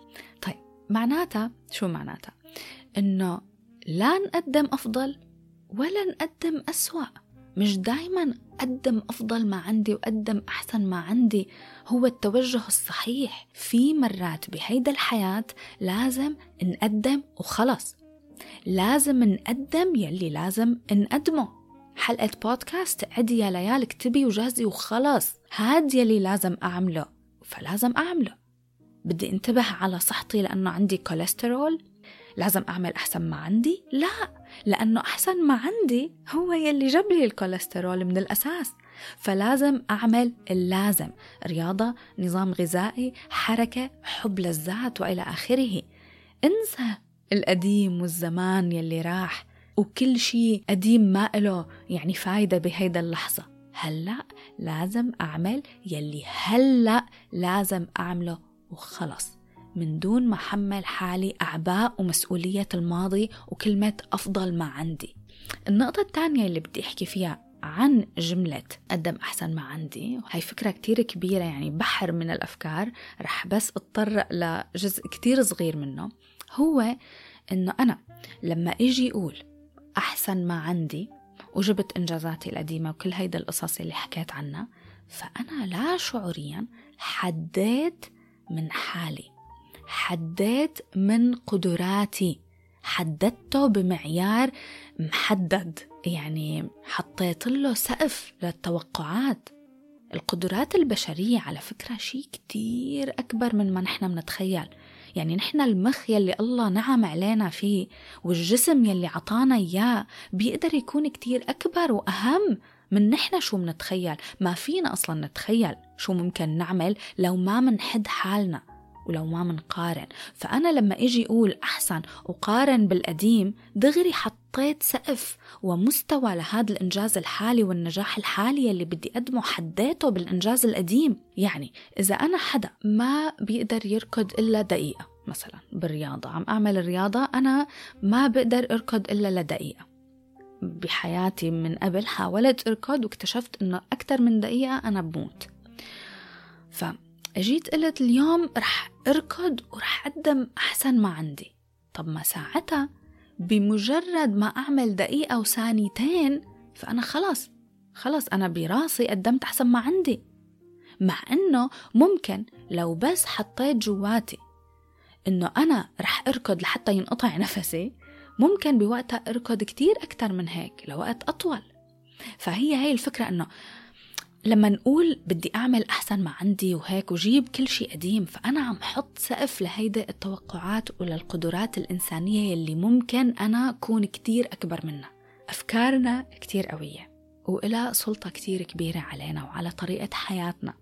طيب معناتها شو معناتها؟ إنه لا نقدم أفضل ولا نقدم أسوأ. مش دايما أقدم أفضل ما عندي وأقدم أحسن ما عندي. هو التوجه الصحيح. في مرات بهيدا الحياة لازم نقدم وخلص. لازم نقدم يلي لازم نقدمه. حلقة بودكاست عدي يا ليال اكتبي وجهزي وخلص. هاد يلي لازم أعمله. فلازم أعمله. بدي انتبه على صحتي لأنه عندي كوليسترول لازم أعمل أحسن ما عندي؟ لا لأنه أحسن ما عندي هو يلي جاب لي الكوليسترول من الأساس. فلازم أعمل اللازم رياضة نظام غذائي حركة حب للذات وإلى آخره. انسى القديم والزمان يلي راح وكل شيء قديم ما له يعني فايدة بهيدا اللحظة. هلأ لازم أعمل يلي هلأ لازم أعمله وخلص. من دون ما حمل حالي أعباء ومسؤولية الماضي وكلمة أفضل ما عندي. النقطة الثانية اللي بدي أحكي فيها عن جملة قدم أحسن ما عندي هاي فكرة كتير كبيرة يعني بحر من الأفكار رح بس اتطرق لجزء كتير صغير منه هو إنه أنا لما إجي أقول أحسن ما عندي وجبت إنجازاتي القديمة وكل هيدا القصص اللي حكيت عنها فأنا لا شعوريا حديت من حالي. حديت من قدراتي. حددته بمعيار محدد يعني حطيت له سقف للتوقعات. القدرات البشرية على فكرة شيء كتير أكبر من ما نحن بنتخيل. يعني نحن المخ يلي الله نعم علينا فيه والجسم يلي عطانا إياه بيقدر يكون كتير أكبر وأهم من نحن شو منتخيل. ما فينا أصلا نتخيل شو ممكن نعمل لو ما منحد حالنا. ولو ما منقارن. فأنا لما إجي أقول أحسن وقارن بالقديم دغري حطيت سقف ومستوى لهذا الإنجاز الحالي والنجاح الحالي اللي بدي أقدمه حديته بالإنجاز القديم. يعني إذا أنا حدا ما بيقدر يركض إلا دقيقة مثلا بالرياضة عم أعمل الرياضة أنا ما بقدر أركض إلا لدقيقة. بحياتي من قبل حاولت أركض واكتشفت إنه أكثر من دقيقة أنا بموت. ف اجيت قلت اليوم رح اركض ورح أقدم أحسن ما عندي. طب ما ساعتها بمجرد ما أعمل دقيقة وثانيتين فأنا خلص خلص أنا براسي قدمت أحسن ما عندي. مع إنه ممكن لو بس حطيت جواتي إنه أنا رح أركض لحتى ينقطع نفسي ممكن بوقتها أركض كتير أكتر من هيك لوقت أطول. فهي هاي الفكرة إنه لما نقول بدي أعمل أحسن ما عندي وهيك وجيب كل شيء قديم فأنا عم حط سقف لهيدا التوقعات وللقدرات الإنسانية يلي ممكن أنا أكون كتير أكبر منها. أفكارنا كتير قوية وإلها سلطة كتير كبيرة علينا وعلى طريقة حياتنا.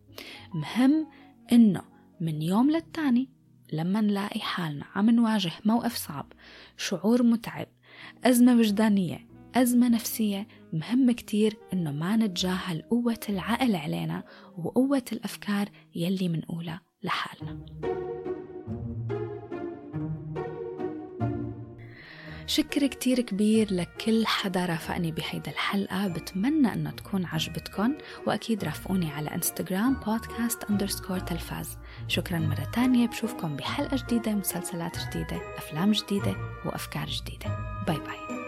مهم إنه من يوم للتاني لما نلاقي حالنا عم نواجه موقف صعب شعور متعب أزمة وجدانية أزمة نفسية مهم كتير إنه ما نتجاهل قوة العقل علينا وقوة الأفكار يلي منقولها لحالنا. شكر كتير كبير لكل حدا رافقني بهيدا الحلقة. بتمنى إنه تكون عجبتكم وأكيد رافقوني على انستغرام بودكاست underscore تلفاز. شكرا مرة تانية بشوفكم بحلقة جديدة مسلسلات جديدة أفلام جديدة وأفكار جديدة. bye bye.